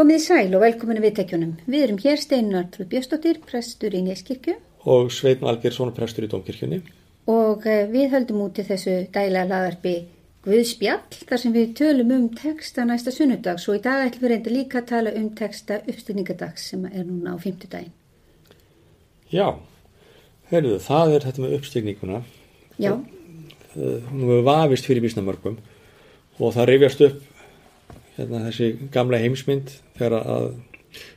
Komið í sæl og velkominu viðtækjunum. Við erum hér Steinar Trúð Björstóttir, prestur í Neskirkju og Sveitn Algersson, prestur í Dómkirkjunni. og eh, við höldum úti þessu dæla laðarpi Guðspjall þar sem við tölum um texta næsta sunnudags og í dag ætlum við reynda líka að tala um texta uppstilningadags sem er núna á fymtudaginn. Já, heyrðu, það er þetta með uppstigninguna. Já, Uh, Hún hefur vafist fyrir bísnamörgum og það rifjast upp hérna, þessi gamla heimsmynd þegar að,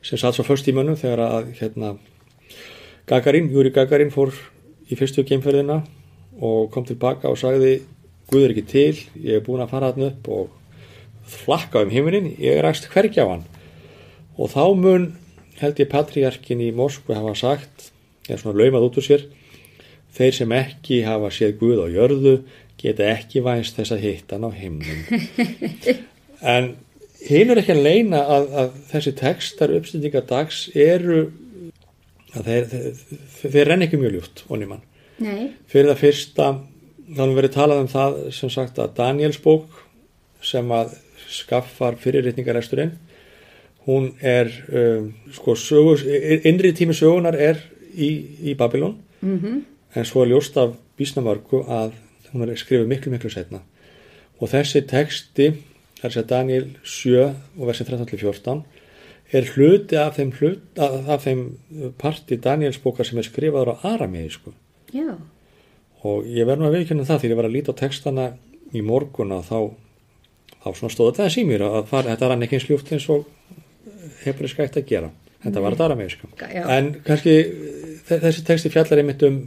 sem satt svo först í mönnum þegar að hérna, Gagarin, Júri Gagarin fór í fyrstu geimferðina og kom tilbaka og sagði Guð er ekki til, ég er búin að fara hann upp og flakka um heiminin, ég er æst hvergi á hann. Og þá mun held ég patriarkin í Moskvu hafa sagt, eða svona laumað út úr sér þeir sem ekki hafa séð Guð á jörðu geta ekki vænst þess að hitta hann á himnum. En hinn er ekki að leina að, að þessi textar uppstendingadags eru að þeir, þeir, þeir renn ekki mjög ljúft onni mann nei, fyrir það fyrsta hann verið talað um það sem sagt að Daniels bók sem að skaffar fyrirritningaresturinn hún er um, sko sögur, innri tími sögunar er í, í Babylon. Mhm, en svo er ljóst af bísnamörgu að hún er skrifið miklu miklu setna og þessi texti þar sé Daniel 7 og versi 13-14 er hluti af þeim, hlut, af, þeim parti Daniels bókar sem er skrifaður á aramegi sko já, og ég verð nú að veikjörna það þegar ég var að líta á textana í morgun að þá þá svona stóð þetta í mér að fara, þetta rann ekki eins ljúft eins og hefriska eitt að gera. Þetta var þetta aramegiska já, en kannski þe- þessi texti fjallar einmitt um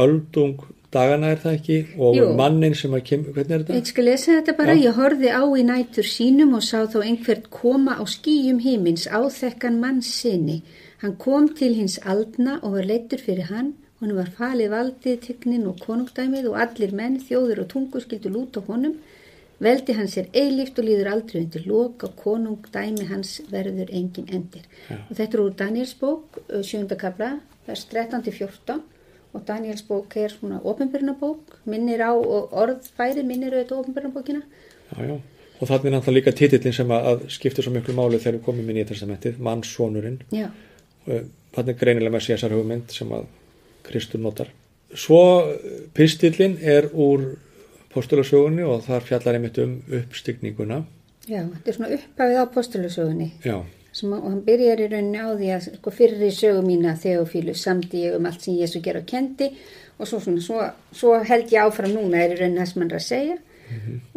öldung dagana er það ekki og Jú. mannin sem að kem, hvernig er Ég þetta? skal lesa þetta bara, Já. ég horfi á í nætur sínum og sá þá einhvert koma á skýjum himins áþekkan manns sinni. Hann kom til hins aldna og var leittur fyrir hann, honum var falið valdið, tignin og konungdæmið og allir menn, þjóður og tungur skildu lút á honum. Veldi hans er eilíft og líður aldrei undir lok og konungdæmi hans verður engin endir. Og þetta er úr Daniels bók, sjönda kabla, vers 13-14 og Daniels bók er svona ofinbyrnabók, minnir á orðfæri minnir auðvitað ofinbyrnabókina. Já, já. Og þannig er náttúrulega líka titillin sem að, skiptir svo miklu máli þegar við komum í testamentið, mannssonurinn. Já, Þannig er greinilega með sér hugmynd sem að Kristur notar. Svo eh, pistillin er úr postulasögunni og þar fjallar einmitt um uppstygninguna. já, þetta er svona upphafið á postulusögunni. Já, Sem, hann byrjar í rauninni á því að sko, fyrir í sögu mína Þeofílu samdi ég um allt sem Jésu ger og kendi og svo, svona, svo, svo held ég áfram núna er í rauninni það sem hann er að segja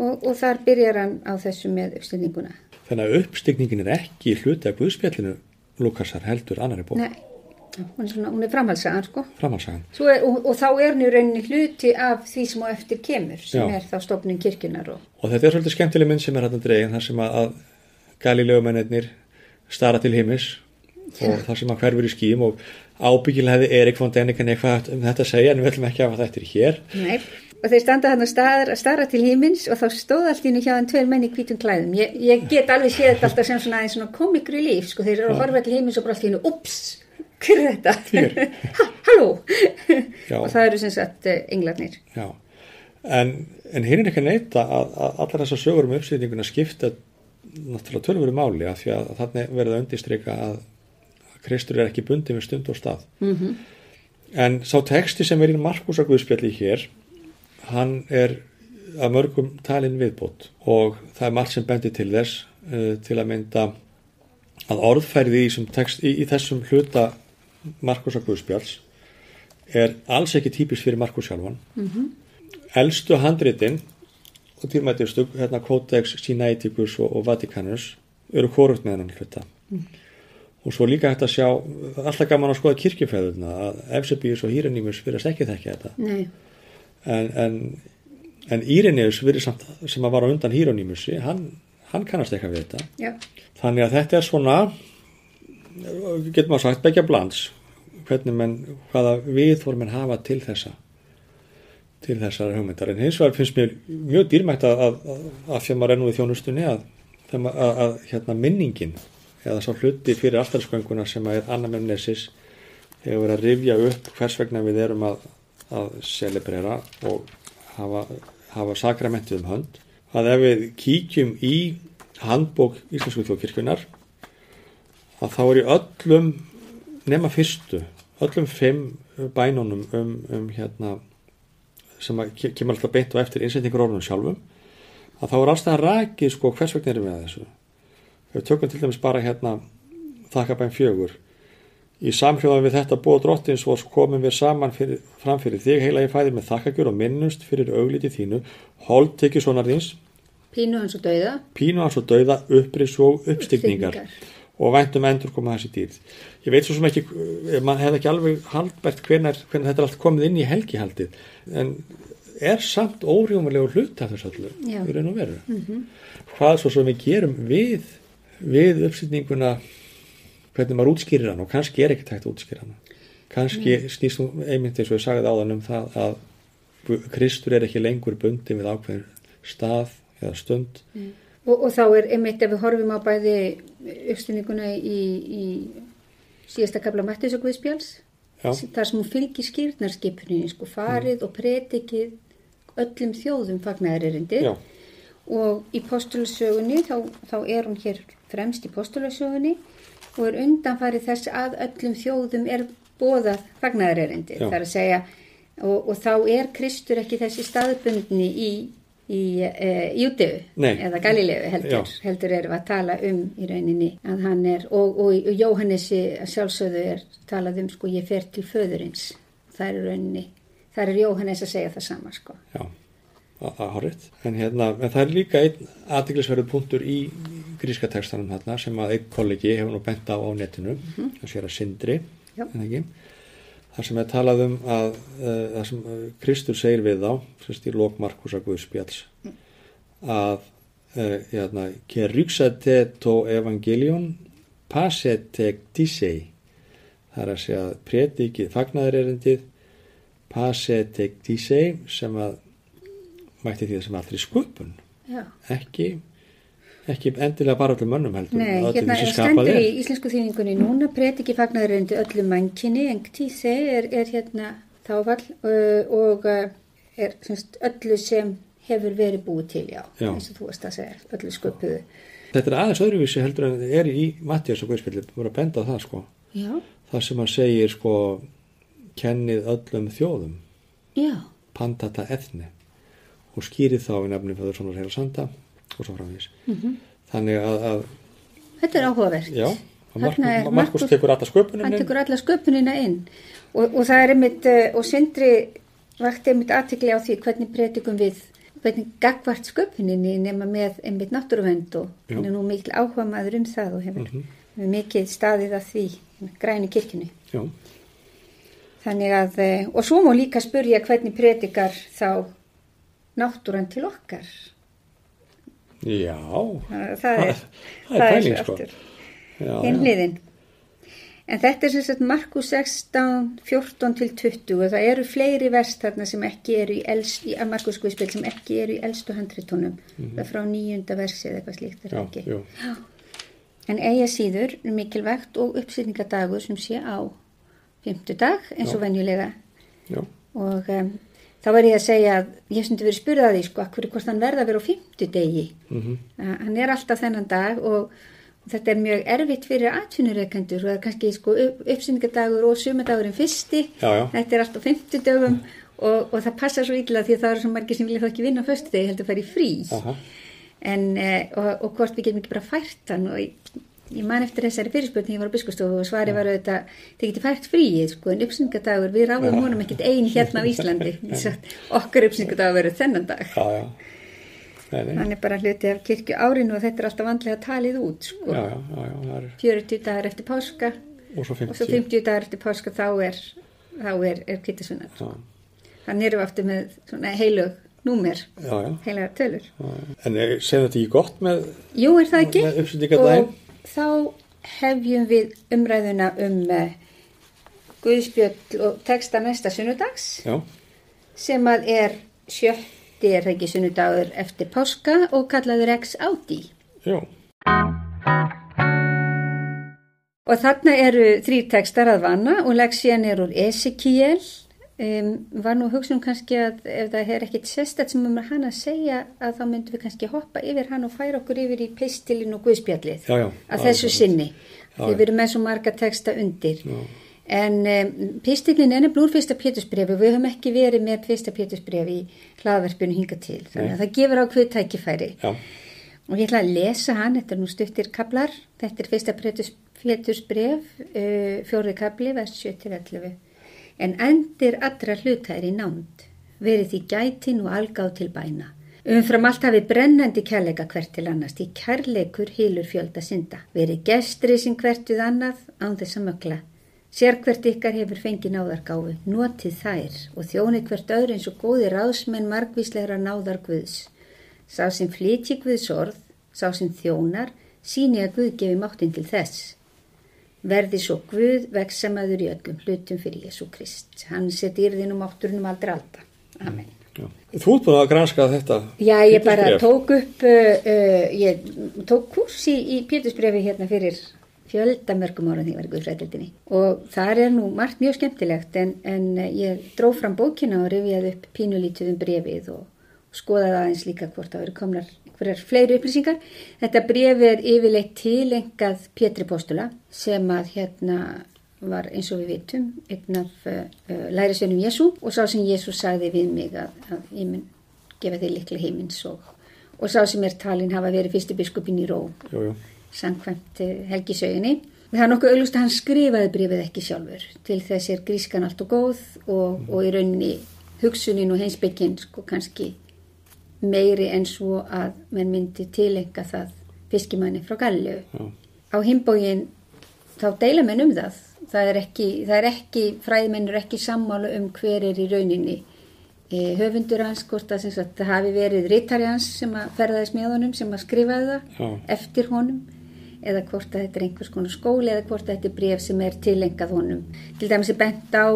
og, og þar byrjar hann á þessu með uppstendinguna. þannig að uppstygningin er ekki hluti af Guðspjallinu Lukasar heldur annari bók, Nei, hún er, svona, hún er framhalsagan sko. framhalsagan. Er, og, og þá er hann í rauninni hluti af því sem á eftir kemur sem Já. er þá stofnun kirkjunar og Og þetta er svolítið skemmtileg mynd sem er hægt að dregin þar sem að, að Galileumennir stara til heimis og þar sem að hverfur í skýjum og ábyggilega hefði Erik von Däniken eitthvað um þetta að segja en við ætlum ekki að hafa þetta hér. Nei, og þeir standa hann að staðar, stara til himins og þá stóð allt í henni hjá hann tveir menn í hvítum klæðum. Ég, ég get alveg séð þetta alltaf sem svona, svona comic relief, sko, þeir eru að horfa til himins og bara allt í henni, ups, hver er þetta? Ha, halló! Já. og það eru sem sagt eh, englarnir. Já, en, en hinn er ekki að neyta að, að allar þessar sögur um uppsýtinguna skipta náttúrulega tölvöru máli af því að þannig verður að undirstryka að Kristur er ekki bundið við stund og stað. Mm En sá texti sem er í Markus að Guðspjalli hér, hann er að mörgum talin viðbót og það er margt sem bendir til þess uh, til að mynda að orðfærið í, text, í, í þessum hluta Markus að Guðspjalls er alls ekki típist fyrir Markus sjálfan. Elstu handritin og dýrmættistu, hérna Codex Sinaiticus og, og Vaticanus eru korugt með hennan hluta. Og svo líka hægt að sjá, alltaf gaman að skoða kirkjufæðuna, að Efsebius og Hírenimus virðast ekki þekki þetta. Nei, En, en, en samt sem var á undan Hírenimusi, hann, hann kannast eitthvað við þetta. já, Þannig að þetta er svona, getur maður sagt, begja blands, hvernig menn, hvaða viðformin hafa til þessa, til þessar hugmyndar. En hins vegar finnst mér mjög dýrmætt að, að, að, að maður nú í þjónustunni að, að, hérna minningin eða sá hluti fyrir alltafskvænguna sem að er annar memnesis hefur verið að rifja upp hvers vegna við erum að, celebrera og hafa, hafa sakramentið um hönd að ef við kíkjum í handbók Íslensku þjóðkirkjunar að þá er í öllum nema fyrstu, öllum fimm bænunum um, um hérna sem kemur alltaf beint og eftir innsetningur orðunum sjálfum að þá er alltaf rakið sko hvers vegna erum við að þessu? Við tökum til dæmis bara hérna þakkabæn fjögur. Í samhljóðan við þetta búið drottins og komum við saman fyrir, fram fyrir þig heila ég fæðir með þakkagjur og minnust fyrir augliti þínu hold tekið sonar þíns Pínu hans og dauða. pínu hans og dauða upprís og uppstigningar og væntum endur koma þessi dýrð. Ég veit svo sem ekki, eh, mann hefði ekki alveg haldbært hvenar þetta er allt komið inn í helgihaldið, en er samt órjómulegur hlut af þessu Já. í raun og veru. Hvað svo sem við gerum við, við uppsýtninguna, hvernig maður útskýrir hann og kannski er ekkert hægt að útskýra hann. Kannski snýst þú einmitt eins og ég sagði áðan um það að Kristur er ekki lengur bundin við ákveðin stað eða stund. Og, og þá er einmitt ef við horfum á bæði uppstýninguna í, í síðasta kapla Mattis og Guðspjáls, Já. þar sem hún fylgir skýrnarskipuninni, sko farið og pretikið öllum þjóðum fagnæðaririndi og í postulasögunni þá, þá er hún hér fremst í postulasögunni og er undanfarið þess að öllum þjóðum er bóðað fagnæðaririndi, þar að segja og, og þá er Kristur ekki þessi staðbundni í í e, Nei. eða Galilegu heldur, Já. heldur erum að tala um í rauninni að hann er og, og, og Jóhannesi sjálfsögðu er talað um sko ég fer til föðurins það er rauninni, það er Jóhannes að segja það sama sko Já, það er horrið. En, hérna, en það er líka einn aðtiklisverðu punktur í gríska textanum hérna sem að einn kollegi hefur nú bent á á netinu, það sér að Sindri, Já. en ekki. Það sem er talað um að uh, það sem Kristur segir við þá, sérst í lók Markusa Guðspjalls, að uh, hérna, ke ryksate to evangelion pasete disei, það er að segja predikið fagnaðarerindið pasete disei sem að mætti því að sem allri sköpun Já. ekki, ekki endilega bara öllum mönnum heldur Nei, öllum hérna er stendur í íslensku þýningunni núna prediki fagnaðurundi öllu mannkinni en tíse er, er hérna þávall uh, og uh, er semst, öllu sem hefur verið búið til, já, Já. eins og þú varst að segja, öllu sköpuðu. Þetta er aðeins öðruvísi heldur en er í Mattias og Guðspilli, voru að benda á það sko. Já, það sem hann segir sko kennið öllum þjóðum. Já, pantata efni og skýrið þá í nefni fyrir svona heila sanda og svo framvís Mhm. þannig að, að þetta er áhugavert. já, Markus, Markus tekur alltaf sköpunum Hann tekur alla sköpunina inn og, og það er einmitt, uh, og Sindri vakti einmitt aðtikli á því hvernig predikum við, hvernig gagvart sköpuninni nema með einmitt náttúruvend og hann er nú mikil áhuga maður um það og hefur, Mhm. hefur mikið staðið að því græni kirkjunni. já, Þannig að, eh, og svo má líka spurja hvernig predikar þá náttúran til okkar. Já Það, er, það er pæling sko aftur. já, hinn já. hliðin. En þetta er sem sagt Markus 16, 14 til 20 og það eru fleiri vers þarna sem ekki eru í, elst, í að Markus Guðspil sem ekki eru í elstu handritónum. Það er frá nýjunda versi eða eitthvað slíkt er já, ekki. jú, En eiga síður mikilvægt og uppsýtingadagur sem sé á fimmtudag eins og Já. venjulega já, og um, þá var ég að segja að ég hef stundi verið spurðað því sko, akkur hvort hann verða að vera á fimmtudegi. mhm, Uh, hann er alltaf þennan dag og þetta er mjög erfitt fyrir atvinnureikendur og það er kannski sko, upp, uppsýningadagur og sumardagurinn fyrsti. Já, já, þetta er alltaf fimmtudögum og, og það passar svo illa því að það eru svo margir sem vilja þá ekki vinna á föstudegi heldur að fara í frí. En, uh, og, og hvort við getum ekki bara fært hann og ég, man eftir þessari fyrirspurning þegar ég var á biskustofu og svari var auðvitað þið getur fært fríið sko en uppsýningadagur við ráðum honum ekkert ein hérna á Íslandi. Okkar uppsýningadagur verður þennan dag. Hann er bara hluti af kirkju árinu og þetta er alltaf vandlega talið út sko. já, já, já, er 40 dagar eftir páska og svo og svo 50 50 dagar eftir páska þá er, er, er kvittisvinnar þannig erum við aftur með svona heilug númer, heilagar tölur. En segðu þetta ekki gott með, með uppsendingadaginn þá hefjum við umræðuna um uh, Guðspjöld og texta næsta sunnudags já, sem að er sjötti það ekki sunnudagur eftir páska og kallaður ex áti já, Og þarna eru þrý textar að vanna og leksían er úr Ezekiel. Um, var nú hugsunum kannski að ef það er ekkit sérstætt sem um hann að segja að þá myndum við kannski hoppa yfir hann og færa okkur yfir í pistilin og guðspjallið já, já. að þessu sinni. því við erum með svo marga texta undir. Já. en um, pistilin er nefnilega úr fyrsta pétusbrefi við höfum ekki verið með fyrsta pétusbrefi í hlaðverfinu hinga til. Þannig að það gefur á hvið tækifæri. Já. og ég ætla að lesa hann, þetta er nú stuttir kablar, þetta er fyrsta pétusbref uh, fjórið kabli, vers 7-11 en endir allra hluta er í nánd verið því gætin og algáð til bæna Umfram allt hafi brennandi kærleika hvert til annars, því kærleikur hýlur fjölda synda. Verið gestri sin hvert við annað án þess að mögla. Sér hvert ykkar hefur fengið náðargáfu, notið þær og þjóni hvert öðru eins og góði ráðsmenn margvíslegra náðar Guðs. Sá sem flyti Guðs orð, sá sem þjónar, síni að Guð gefi máttinn til þess. Verði svo Guð veksamaður í öllum hlutum fyrir Jésu Krist. Hann seti írðinum átturunum aldrei alltaf. Amen. Já. Þú ert búin að granska þetta? Já, ég bara tók upp, uh, uh, ég tók kurs í, í Pétursbrefi hérna fyrir fjöldamörgum ára því ég var í Guðfræðildinni og það er nú margt mjög skemmtilegt en, en ég dró fram bókina og rifjaði upp pínulítuðum brefið og, skoðaði aðeins líka hvort það verið komnar hverjar fleiri upplýsingar. Þetta brefi er yfirleitt tilengað Pétri Postula sem að hérna var eins og við vitum einn af uh, lærisveinum Jésu og sá sem Jésu sagði við mig að, að ég mun gefa þig likli heimins og, og sá sem er talin hafa verið fyrstu biskupin í Ró samkvæmt uh, helgisauðinni það er nokkuð auðvist að hann skrifaði brifið ekki sjálfur. Til þess er grískan allt og góð og, og í rauninni hugsunin og heimsbyggin sko kannski meiri en svo að mann myndi tilenga það fiskimanni frá Gallu á himbógin þá deila menn um það. Það er ekki, ekki fræðmennur ekki sammálu um hver er í rauninni. E, höfundur hans, hvort að sagt, það hafi verið rítari hans sem að ferðaðis með honum, sem að skrifaði það Já. eftir honum eða hvort að þetta er einhvers konar skóli eða hvort að þetta er bref sem er tilengað honum. Til dæmis er bent á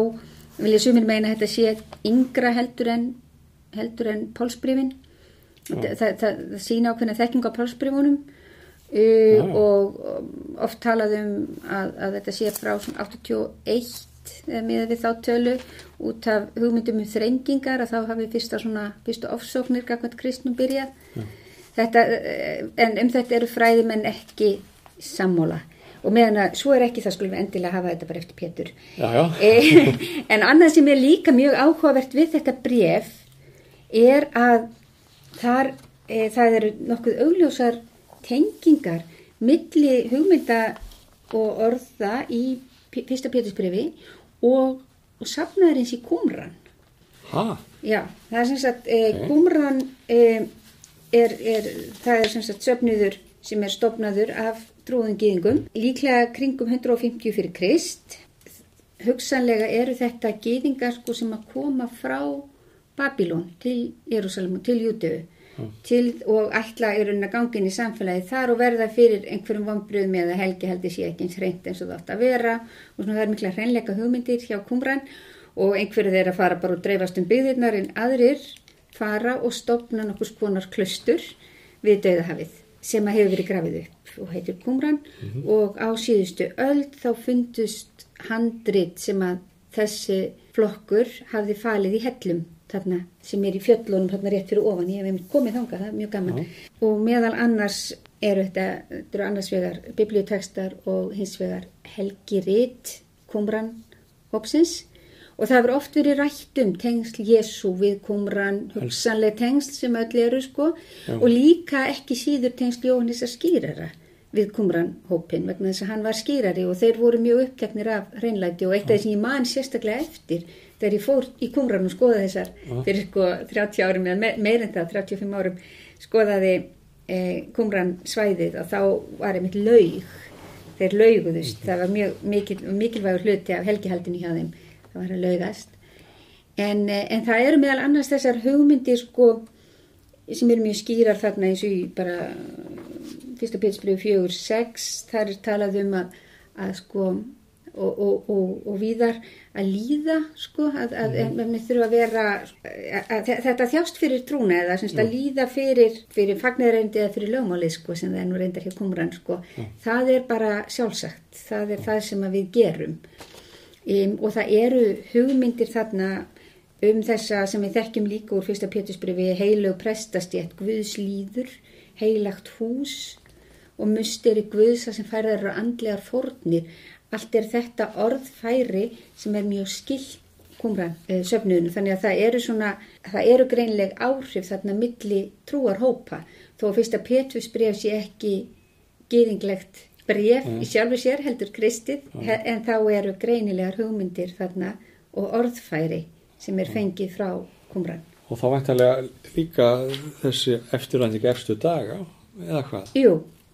vil ég sumir meina þetta sé yngra heldur en heldur en pálsbrifin það, það, það sína ákveðna þekking á pálsbrifunum uh, og oft talaðum að, að þetta sé frá 81 með við þá tölu út af hugmyndum um þrengingar að þá hafi fyrsta svona, fyrstu ofsóknir gagvært kristnum byrjað. Ja. þetta, eh, en um þetta eru fræðum en ekki sammóla og meðan að svo er ekki það skulum við endilega hafa þetta bara eftir Pétur. Já, já. Eh, en annað sem er líka mjög áhugavert við þetta bref er að þar, e, það eru nokkuð augljósar tengingar milli hugmynda og orða í fyrsta pétursbrefi og, og safnaðarins í Qumran Hæ? Já, það er sem sagt e, Qumran e, er, er, það er sem sagt söfnuður sem er stopnaður af trúðum gýðingum, líklega kringum 150 fyrir Krist. Hugsanlega eru þetta gýðingar sko sem að koma frá Babilón til Jérúsalem og til Júteu til og ætla í raunin að gangin í samfélagi þar og verða fyrir einhverjum vonbröðum eða helgi heldur sé ekki eins hreint eins og það átt að vera. Og svona það er mikla hreinleika hugmyndir hjá kumran og einhverju þeirra fara bara og dreifast um byggðirnar en aðrir fara og stopna nokkus konar klustur við döðahafið sem að hefur verið grafið upp og heitir kumran mm -hmm. og á síðustu öll þá fundust handrit sem að þessi flokkur hafði falið í hellum þarna sem er í fjöllunum þarna rétt fyrir ofan, ég hef komið þanga, það er mjög gaman. Já. og meðal annars eru þetta, þetta eru annars vegar bibliotekstar og hins vegar Helgi Ritt Kumran Hopsins og það hefur oft verið rætt um tengsl Jésu við Kumran hugsanlega tengsl sem öll eru sko. Já. og líka ekki síður tengsl Jóhannes að skýrara við Kumran hópin vegna þess að hann var skýrari og þeir voru mjög uppteknir af hreinlæti og eitt af því sem ég man sérstaklega eftir þegar ég fór í Kumran og skoða þessar fyrir sko 30 árum eða meir en það 35 árum skoðaði e, Kumran svæðið og þá var einmitt laug. Þeir lauguðust, mm. það var mjög mikil, mikilvægur hluti af helgihaldinu hjá þeim. Það var að laugast. En, e, en það eru meðal annars þessar hugmyndir sko sem eru mjög skýrar þarna eins og bara fyrsta fjögur sex þar er talað um að, að sko og, og, og, og víðar að líða sko að, að mm. að vera að, þetta þjást fyrir trúna eða semst að líða fyrir, fyrir fagnirreindi eða fyrir lögmálið sko sem það er nú reyndar hjá kumran sko mm. það er bara sjálfsagt það er það sem við gerum um, og það eru hugmyndir þarna um þessa sem við þekkjum líka úr fyrsta pétusbrefi heilög prestastjætt, guðslýður heilagt hús og musteri guðsa sem færðar eru andlegar fórnir. Allt er þetta orðfæri sem er mjög skilt kumran eh, söfnuðinu þannig að það eru svona, það eru greinleg áhrif þarna milli trúarhópa þó að fyrsta Petrus bref sé ekki gýðinglegt bref Mm. í sjálfu sér heldur kristið he- en þá eru greinilegar hugmyndir þarna og orðfæri sem er fengið frá kumran. Og þá væntalega líka þessi eftirvænding efstu daga, eða hvað? Jú,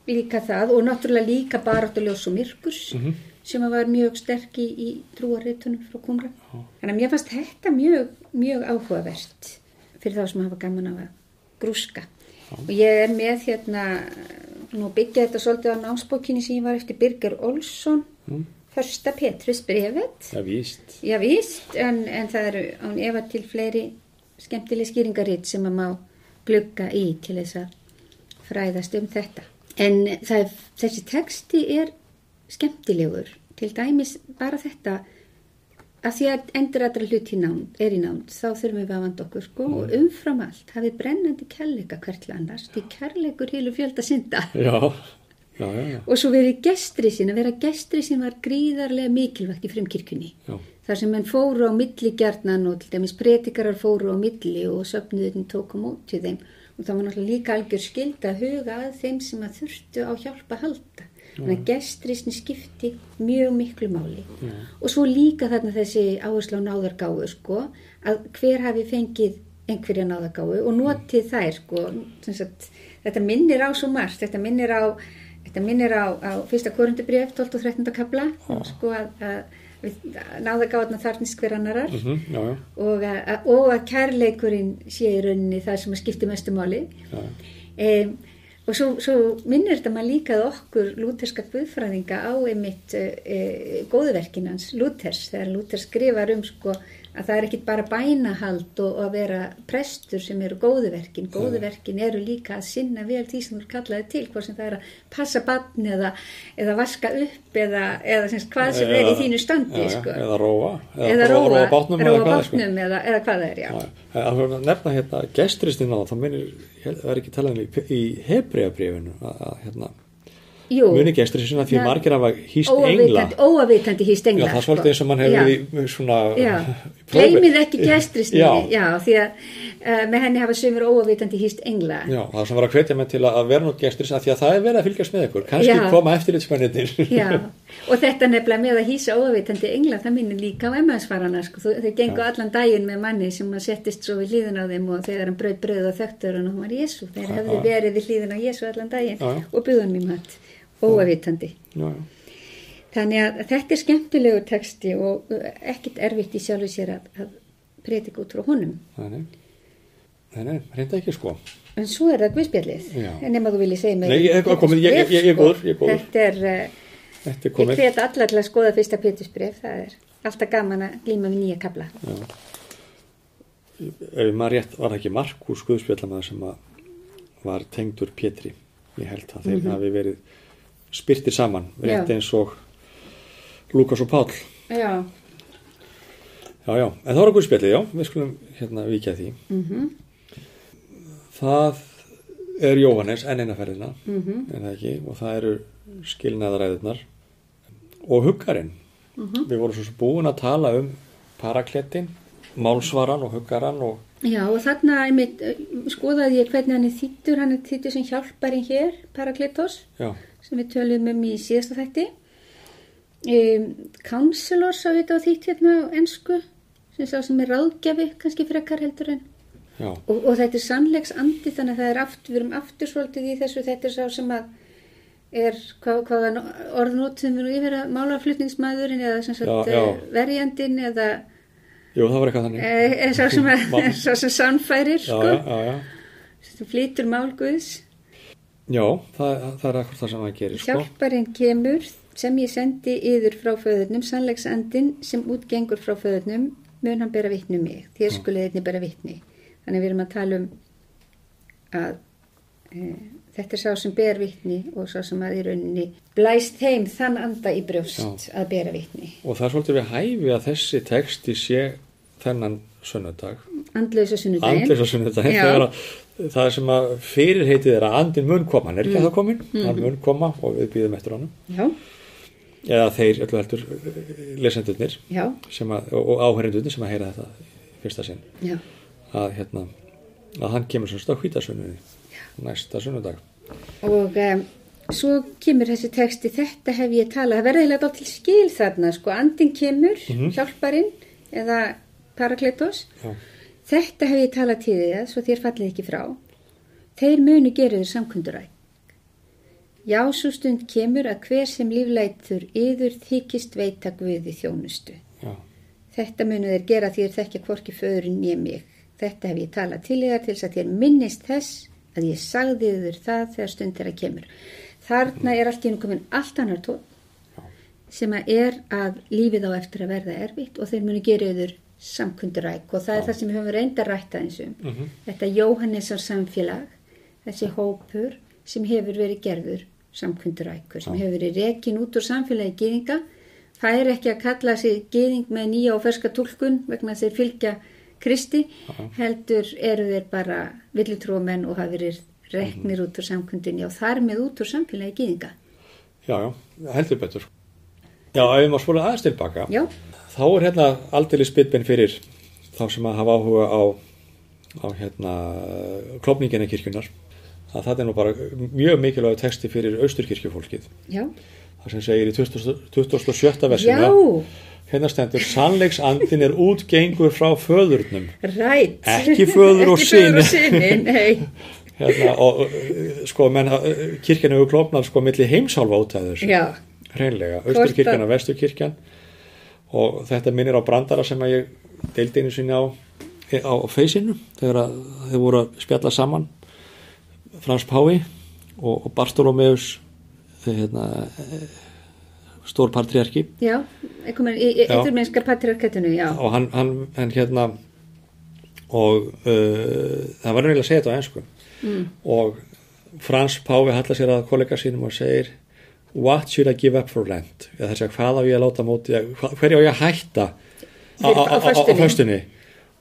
líka það og náttúrulega líka baráttuljós og myrkurs Mhm. sem að var mjög sterk í, í trúarritunum frá kumran. Þannig að mér fannst þetta mjög, mjög áhugavert fyrir þá sem hafa gaman á að grúska. Og ég er með hérna, nú byggja þetta svolítið á námsbókinni sem ég var eftir Birger Olsson, Mm. första Petrus brefet. Já, víst. Já víst, en, en það eru án efa til fleiri skemmtileg skýringaritt sem að má glugga í til þess að fræðast um þetta. En það, þessi texti er skemmtilegur, til dæmis bara þetta að því að endur allra hluti í nánd, er í nánd, þá þurfum við að vanda okkur sko og umfram allt hafið brennandi kærleika hvert til annars, því kærleikur hýlu fjölda synda. Já, já, já, já. Og svo verið gestri sín, að vera gestri sín var gríðarlega mikilvægt í frumkirkjunni. já. Þar sem menn fóru á milli gjarnan og til dæmis predikarar fóru á milli og söfnuðin tók á móti þeim. Og það var náttúrulega líka algjör skild að huga að þeim sem að þurftu á hjálpa að halda. Þannig að gestrisni skipti mjög miklu máli. Og svo líka þarna þessi áherslu á náðargáu sko, að hver hafi fengið einhverja náðargáu og notið þær sko. Sagt, þetta minnir á svo margt, þetta minnir á, þetta minnir á, á fyrsta korundubrjöf 12 og 13. kabla, sko að, að náðargáðna þarnist hver annarar Mhm, já, já, og að, og að kærleikurinn sé í rauninni það sem að skipti mestu máli. Já. um, og svo, svo minnir þetta maður líka að okkur lúterska guðfræðinga á einmitt uh, uh, góðverkinans Lúters, þegar Lúters skrifar um sko að það er ekki bara bænahald og, og að vera prestur sem eru góðverkin, góðverkin eru líka að sinna vel því sem þú er kallaði til hvort sem það er að passa barn eða, eða vaska upp eða, eða sem, hvað sem er í Eða- þínu standi já, sko. Eða róa. eða róa, róa bátnum. eða hvað, sko. eða, eða hvað það er, já. Já, að nefna hérna gestristin á minnir, það er ekki talað um í, í hebreabrifinu að, að hérna, muni gestristin að því Já. margir hafa hýst engla. Óavitandi, hýst Já, engla það er svolítið eins og mann hefur Já. Já, gleymið ekki Já, já, því að með henni hafa sömur óavitandi hýst engla já, það sem var að hvetja mig til að vera nú gestris að því að það er verið að fylgjast með ykkur kannski Já. koma eftirlitsmennir Já, og þetta nefnilega með að hýsa óavitandi engla, það minnir líka á emmaðsvarana sko. Þau gengu allan daginn með manni sem að settist svo við hlýðin á þeim og þegar hann brauð brauð og þektur og hún var Jésu, þeir hefðu verið við hlýðin á Jésu allan daginn Já, já. og buðan mér mat, óavitandi. Þannig að þetta er skemmtilegur texti og ekkit erfitt í sjálfu sér að, að predika út frá honum. Nei, nei, reynda ekki sko En svo er það guðspjallið, nema þú viljið segja mig. Nei, ég- ég- komið, ég- ég- ég- ég er góður, ég er góður. Þetta er, uh, Þetta er ég komið hvet allar til að skoða fyrsta Pétursbref, það er alltaf gaman að glíma við nýja kabla. ef maður rétt var það ekki Markus Guðspjallamæður sem var tengdur Pétri ég held að þeir hafi verið spyrtir saman, rétt Mhm. Já. eins og Lukas og Páll Já. já, já, en það var Guðspjallið, já, við skulum hérna vikja því Mm það er Jóhannes enn eina ferðina Mhm. en það ekki, og það eru skilnaðaræðurnar og huggarinn Mhm. við vorum svo búin að tala um paraklettin, málsvaran og huggaran og Já, og þarna einmitt, uh, skoðaði ég hvernig hann er þýttur, hann er þýttur sem hjálparinn hér, Parakletos. já, sem við tölum um í síðasta þætti. Um, counselor sá þetta á þýtt hérna á ennsku, sem sá sem er ráðgjafi, kannski frekar heldur en. Og, og þetta er sannleiks andi, þannig að það er aftur, við erum aftur svolítið í þessu, þetta er sá sem að er, hvað, hvaða orðnótum við nú yfir að málaflutningsmaðurinn eða sem sagt Já, já. eh, verjandinn eða jú, það var eitthvað þannig e, sá sem, að, sá sem sannfærir, sko, flýtur mál Guðs. Já, það, það er akkur það sem það gerir sko. Hjálparinn kemur sem ég sendi yður frá föðurnum, sannleiksandin sem útgengur frá föðurnum, mun hann bera vittni um mig, þér skulið einnig bera vittni. Þannig við erum að tala um að e, þetta er sá sem ber vittni og sá sem að í rauninni blæst þeim þann anda í brjóst að bera vittni. Og það er svolítið við hæfi að þessi texti sé þennan sunnudag. Andlausa sunnudaginn. andlis og sunnudaginn Já. þegar að það sem að fyrirheitið er að andin mun koma, hann er ekki að það komin hann mun koma og við býðum eftir honum. Já, eða þeir öllu heldur lesendurnir já, og, og áherendurnir sem að heyra þetta fyrsta sinn. Já, að hérna að hann kemur svo stað hvítasunni næsta sunnudag og um, svo kemur þessi texti, þetta hef ég talað, það verður eiginlega til skil þarna, sko, andin kemur, hjálparinn eða parakletos, Já. þetta hef ég talað til þið, svo þér fallið ekki frá, þeir munu gera þér samkunduræk. Já, svo stund kemur að hver sem líflætur yður þykist veita Guði þjónustu. Já. Þetta munu þeir gera því þeir þekkja hvorki föðurinn ég mig. Þetta hef ég talað til þér til þess að þér minnist þess að ég sagði þér það þegar stund þeirra kemur. Þarna er allt í hennu komin allt annar tótt sem að er að lífið á eftir að verða erfitt og þeir munu gera yfir samkunduræk og það er það sem við höfum reynda rætt aðeins um. Mhm. Þetta Jóhannesar samfélag, þessi hópur sem hefur verið gerður samkundurækur, sem hefur verið rekin út úr samfélagi gýðinga, það er ekki að kalla sig gýðing með nýja og ferska tólkun vegna að þeir fylgja Kristi, heldur eru þeir bara villutrúamenn og hafa verið reknir út úr samkundinni og þar með út úr samfélagi gýðinga. já, já, heldur betur. Já, ef við má spóla aðeins tilbaka Já, þá er hérna aldrei spilbinn fyrir þá sem að hafa áhuga á, á hérna klopningina kirkjunar að það er nú bara mjög mikilvæg texti fyrir austurkirkjufólkið. Já, það sem segir í 20, 27. já, versina hérna stendur sannleiksandin er útgengur frá föðurnum. Rætt. Ekki föður og nei. hérna, og sko menn, uh, kirkjan hefur klopnað sko milli heimsálfa átæður Já, hreinlega, Hvort austurkirkjan og vesturkirkjan. Og þetta minnir á brandara sem að ég deildi einu sinni á á feysinu þegar þau voru að spjalla saman. Frans Pái og, og Bartolomeus hérna, stór patriarki já, mennskar patriarkatinu, já. og hann, hann, hann hérna og uh, það var reynilega að segja þetta á ennsku mm. og Frans Páfi hallar sér að kollega sínum og segir what should I give up for Lent? Eða þess að hvað á ég að láta móti hverju á ég að hætta á, föstunni.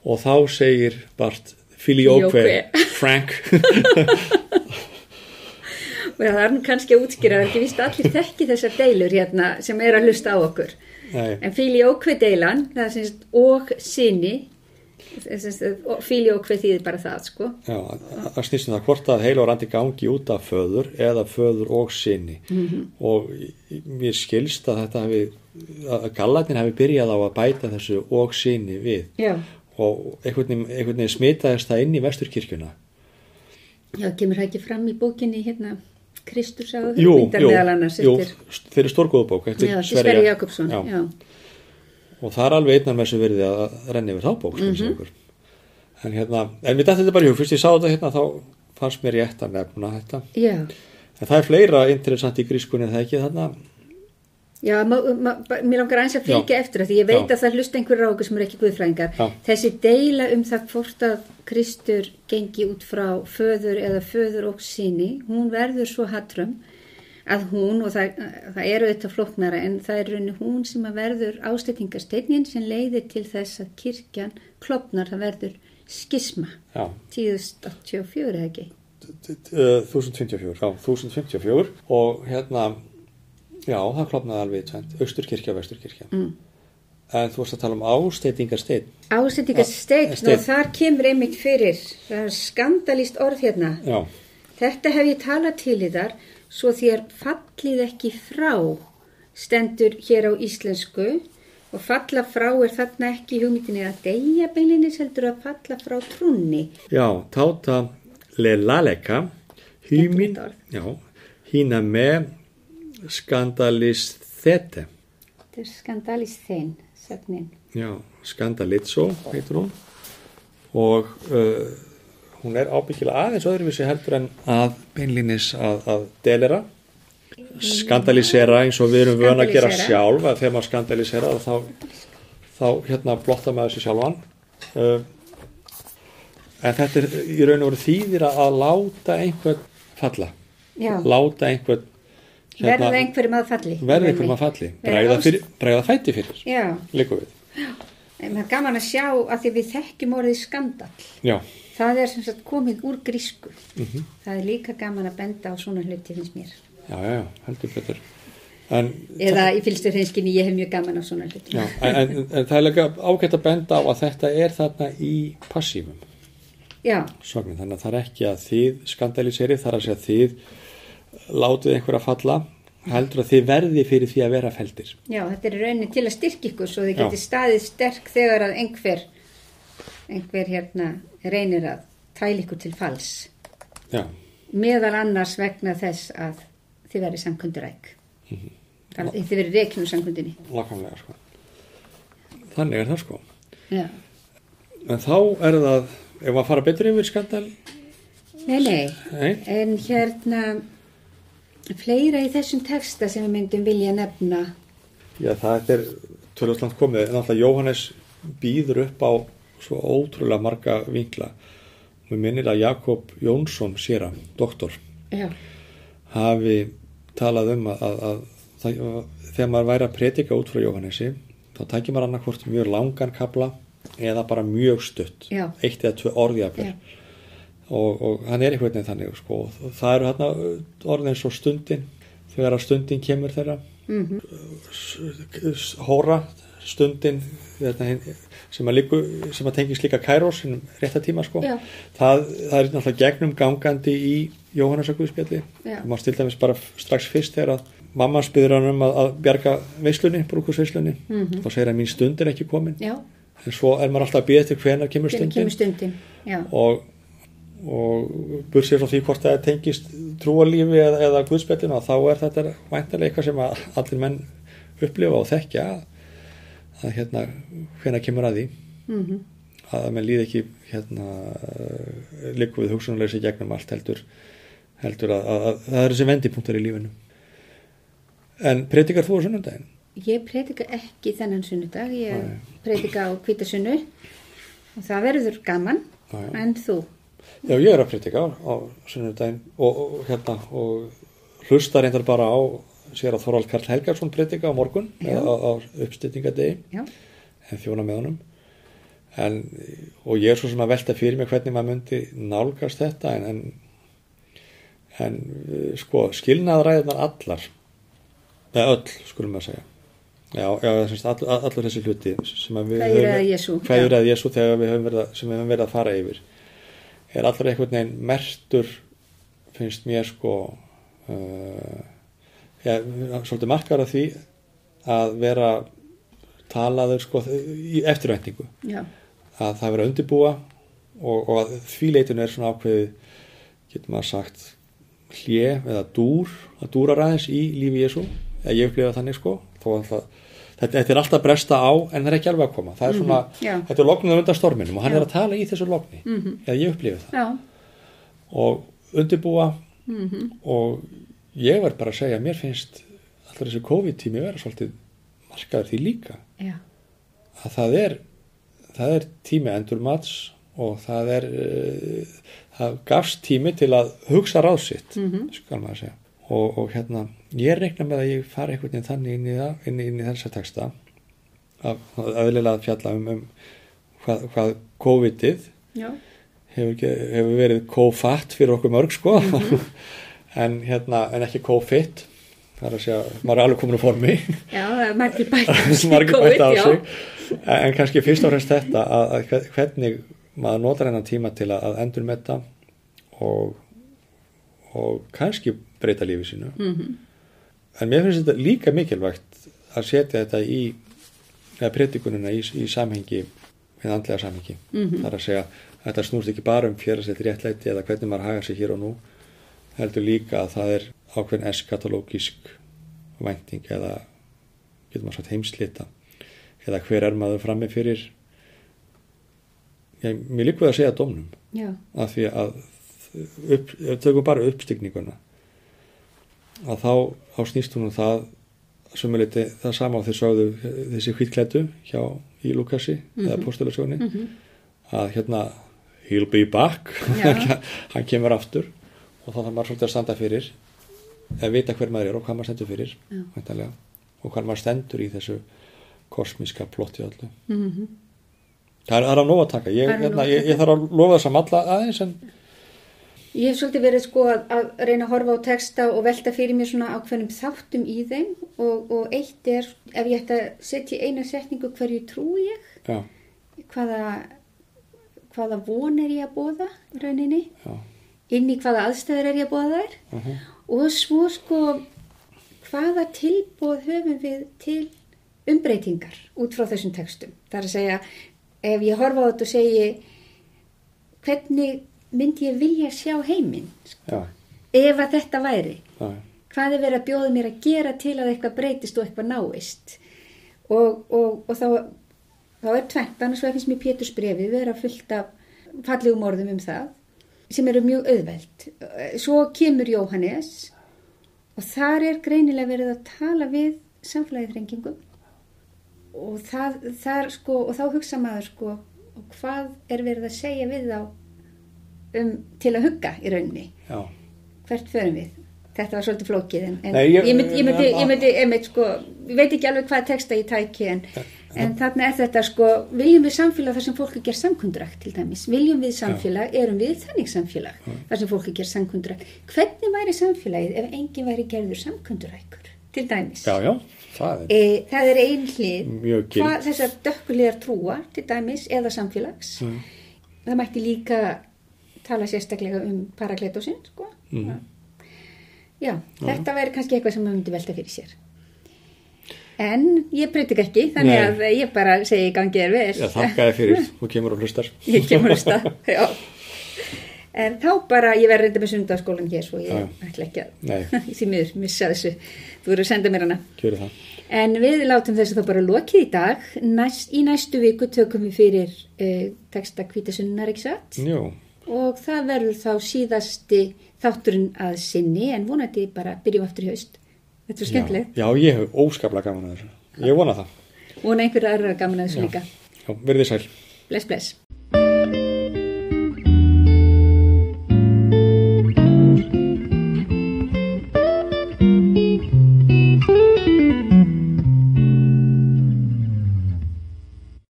og þá segir Bart Filioque. Frank það er nú kannski að útskýra, það er ekki vist að allir þekki þessar deilur hérna sem er að hlusta á okkur. Nei, En fíli ókveð deilan, það er sem sagt og sinni, fíli ókveð þýðir bara það, sko. já, það snýst um það hvort að heila og randi gangi út af föður eða föður og sinni Mhm. og í- mér skilst að þetta hafi að gallarnir hafi byrjað á að bæta þessu og sinni við Já. og einhvern veginn, smitaðist það inn í vesturkirkjuna Já, kemur það ekki fram í bókinni hérna Kristus á Jú, hugmyndar jú, meðal annars jú, eftir, þeir eru stórgóðubók eftir já, eftir Sverri Jakobsson. já. Já. og það er alveg einnar með þessu verði að renna yfir þá bók mm. -hmm. en hérna, en við dætti þetta bara í hug fyrst ég sá þetta hérna þá fannst mér rétt að nefna þetta já, en það er fleira interessant í grískunni en það ekki þarna já mér langar aðeins að fylgja eftir það því ég veit Já. að það hlusta einhverjur á okkur sem er ekki guðfræðingar. Þessi deila um það hvort að Kristur gengi út frá föður eða föður og síni, hún verður svo hattrum að hún, og það, það eru þetta flóknara, en það er raunni hún sem að verður ástættingarsteinin sem leiðir til þess að kirkjan klopnar, það verður skisma, já, 1084 eða ekki. Uh, 1054, já, 1054 og hérna já, það klopnaði alveg tvent austurkirkja og vesturkirkja mm. en þú varst að tala um ásteytingarsteinn Ástættingarsteinn, Ja, og steinn. þar kemur einmitt fyrir, það er skandalíst orð hérna. já, Þetta hef ég talað til í þar, svo þér fallið ekki frá, stendur hér á íslensku og falla frá er þarna ekki hugmyndinni að deyja beilinnis heldur að falla frá trúnni. já, táta hymin, Skemmtilegt orð. já hína með skandalisthete Þetta er skandalíst þein, sögnin. já, skandalitso heitur hún. Og uh, hún er ábyggilega aðeins öðruvísi heldur en að beinlinis að, að delera. Skandalisera eins og við erum vön að gera sjálf að þegar maður skandalisera þá, þá hérna blotta maður sér sjálfan. Uh, en þetta er í raun og veru þýðir að láta einhvern falla. Já, láta einhvern verða einhverjum að falli. verða einhverjum að falli ást- fyrir, bregða fæti fyrir Já, líka við En það er gaman að sjá að því við þekkjum orðið skandal. já, Það er sem sagt komið úr grísku. mhm Það er líka gaman að benda á svona hluti finnst mér. já, já, já, heldur betur en, Eða í fylgstu hreinskinni ég hef mjög gaman á svona hluti. já, en, en, en það er líka ágætt að benda á að þetta er þarna í passífum Já, sögnin, þannig að það er ekki að þið skandaliseri, það er að segja þið látið einhverja falla heldur að þið verði fyrir því að vera feldir já, þetta er í rauninni til að styrkja ykkur svo þið geti staðið sterk þegar að einhver, einhver hérna reynir að tæla ykkur til fals. já, Meðal annars vegna þess að þið verið samkunduræk. Mhm. Þannig að þið verið reiknum samkundinni. lakanlega sko þannig er það sko Já. en þá er það, ef maður fara betur yfir skandal Nei, nei, nei, en hérna fleira í þessum texta sem við myndum vilja nefna. já það er tölvöldland komið, en alltaf Jóhannes býður upp á svo ótrúlega marga vinkla og minnir að Jakob Jónsson séra, doktor Já, hafi talað um að, að, að það, þegar maður væri að predika út frá Jóhannesi þá tækir maður annarkvort mjög langan kabla eða bara mjög stutt Já. eitt eða tvö orðjafir Já. Og, og hann er einhvern veginn þannig sko. Og það eru hérna orðin eins og stundin þegar að stundin kemur þeirra mhm, S- hóra stundin hérna, sem að, líku, sem að tengis líka kæros rétta tíma sko Já. það, það er náttúrulega gegnum gangandi í Jóhannesaguðspjalli Já. maður til dæmis bara strax fyrst þegar að mamma spyður hann um að, að bjarga veislunni, brúkusveislunni Mhm. þá segir hann mín stund er ekki komin já, en svo er maður alltaf að býða til hvenar kemur stundin kemur stundin. Já, og, og bursið frá því hvort það tengist trúalífi eða, eða guðspjallinu þá er þetta væntalega eitthvað sem allir menn upplifa og þekkja að, hérna hvenar kemur að því mhm, að menn líði ekki hérna líku við hugsunarleysi gegnum allt heldur heldur að, að, að það er þessi vendipunktar í lífinu en predikar þú á sunnundaginn? ég predika ekki þennan sunnudag, ég Nei. predika á kvítasunnu og það verður gaman, já. en þú? Já, ég er að predika á, sunnundaginn og, og hérna og hlusta reyndar bara á sér að Þorvald Karl Helgarsson predika á morgun Já. á, á uppstýtingadegi Já, en þjóna með honum. En, og ég er svo sem að velta fyrir mig hvernig maður myndi nálgast þetta en, en, en sko skilnaðræðunar allar eða öll skulum maður segja. Já, já semst, all, all, allur þessi hluti að að að að, sem við höfum verið að fara yfir er allur einhvern veginn mertur finnst mér sko uh, já, svolítið markar af því að vera talaður sko í eftirvæntingu. Já, að það vera undirbúa og, og að því leitinu er svona ákveðið getur maður sagt hlje eða dúr að dúra ræðins í lífi Jésu eða ég upplifa þannig sko þó að það, þetta, þetta er alltaf bresta á en það er ekki alveg að koma. Það er svona, já. þetta er loknum undan storminum og hann Já. er að tala í þessu lokni Mhm. eða ég upplifa það. Já, og undirbúa. Mhm, og ég verð bara að segja mér finnst alltaf þessi COVID-tími vera svolítið markaður því líka. Já, að það er það er tími endur mats og það er uh, það gafst tími til að hugsa ráð sitt mhm, skal maður segja og, og hérna, ég reikna með að ég fari einhvern veginn þannig inn í það, inn, inn í þessa texta að aðlilega að fjalla um, um hvað, hvað COVID-ið hefur, hefur verið co-fat fyrir okkur mörg sko. En hérna, en ekki co-fit það er að segja, maður er alveg komin úr formi. Já, það margir bætt á sig, COVID, á sig. En kannski fyrst og fremst þetta að, að hve- hvernig maður notar hennan tíma til að, endur metta og, og kannski breyta lífi sínu. Mhm, en mér finnst þetta líka mikilvægt að setja þetta í eða predikunina í, í samhengi við andlega samhengi. Mhm. þar að segja að þetta snúst ekki bara um fjárasett réttlæti eða hvernig maður hagar sig hér og nú heldur líka að það er ákveðin eskatalógisk vænting eða getur maður sagt heimslita. Eða hver er maður frammi fyrir? Ég, mér líka við að segja dómnum. Af því að upp, tökum bara uppstygninguna að þá, þá snýst hún um það sumuleiti það sama á þeir sögðu þessi hvítklættu hjá í Lukasi eða postulasjóni mhm, að hérna he'll be back. Hann kemur aftur og þá þarf maður svolítið að standa fyrir að vita hver maður er og hvað maður stendur fyrir og hvað maður stendur í þessu kosmíska plotti öllu. Mhm, það er, er að nóg að taka. Ég, hérna, ég, ég þarf að lofa þess að malla aðeins en Ég hef svolítið verið sko að, að reyna að horfa á texta og velta fyrir mér svona ákveðnum þáttum í þeim og, og eitt er ef ég ætti að setja í eina setningu hverju trúi ég, já, hvaða, hvaða von er ég að bóða rauninni, já, inn í hvaða aðstæður er ég að bóða þær? Uh og svo sko hvaða tilbóð höfum við til umbreytingar út frá þessum textum. Það er að segja, ef ég horfa á þetta og segi hvernig myndi ég vilja sjá heiminn já, ef að þetta væri. Já, hvað er verið að bjóða mér að gera til að eitthvað breytist og eitthvað náist? Og, og, og þá, þá er tvent, annars finnst mér Péturs brefið vera fullt af fallegum orðum um það sem eru mjög auðveld. Svo kemur Jóhannes og þar er greinilega verið að tala við samfélagið og, það, þar, sko, og þá hugsa maður sko, hvað er verið að segja við þá um, til að hugga í rauninni. Já. hvert förum við? Þetta var svolítið flókið en, en Nei, ég, ég- myndi, ég, myndi, en- ég myndi einmitt sko, ég veit ekki alveg hvað texta ég tæki en, en þarna er þetta sko viljum við samfélag þar sem fólk er gerð samkundrækt til dæmis, viljum við samfélag erum við þannig samfélag þar sem fólk er gerð samkundrækt hvernig væri samfélagið ef enginn væri gerður samkundrækur til dæmis? Já, já, það er E, það er ein hlið. Hvað þessar dökkulegar trúar til dæmis eða samfélags. Mm. það mætti líka tala sérstaklega um parakletósin sko. Mhm. já, þetta væri kannski eitthvað sem maður myndi velta fyrir sér en ég breytik ekki þannig Nei. að ég bara segi gangið er vel Já, þakka þér fyrir, þú kemur og hlustar ég kemur að stað já. en þá bara ég verði reynda með sundarskólan hér svo ég Já. ætla ekki að því miður missa þessu þú verður að senda mér hana Gjöru það En við látum þessu þá bara lokið í dag. Næst, í næstu viku tökum við fyrir uh, texta kvítasunnar, ekki satt? Jú, Og það verður þá síðasti þátturinn að sinni, en vonandi bara byrjum aftur í haust. Þetta er já, skemmtilegt. já, ég hef óskaplega gaman að þessu Ég vona það Vona einhverja aðra gaman að þessu Já. líka. Já, verðið sæl Bless, bless.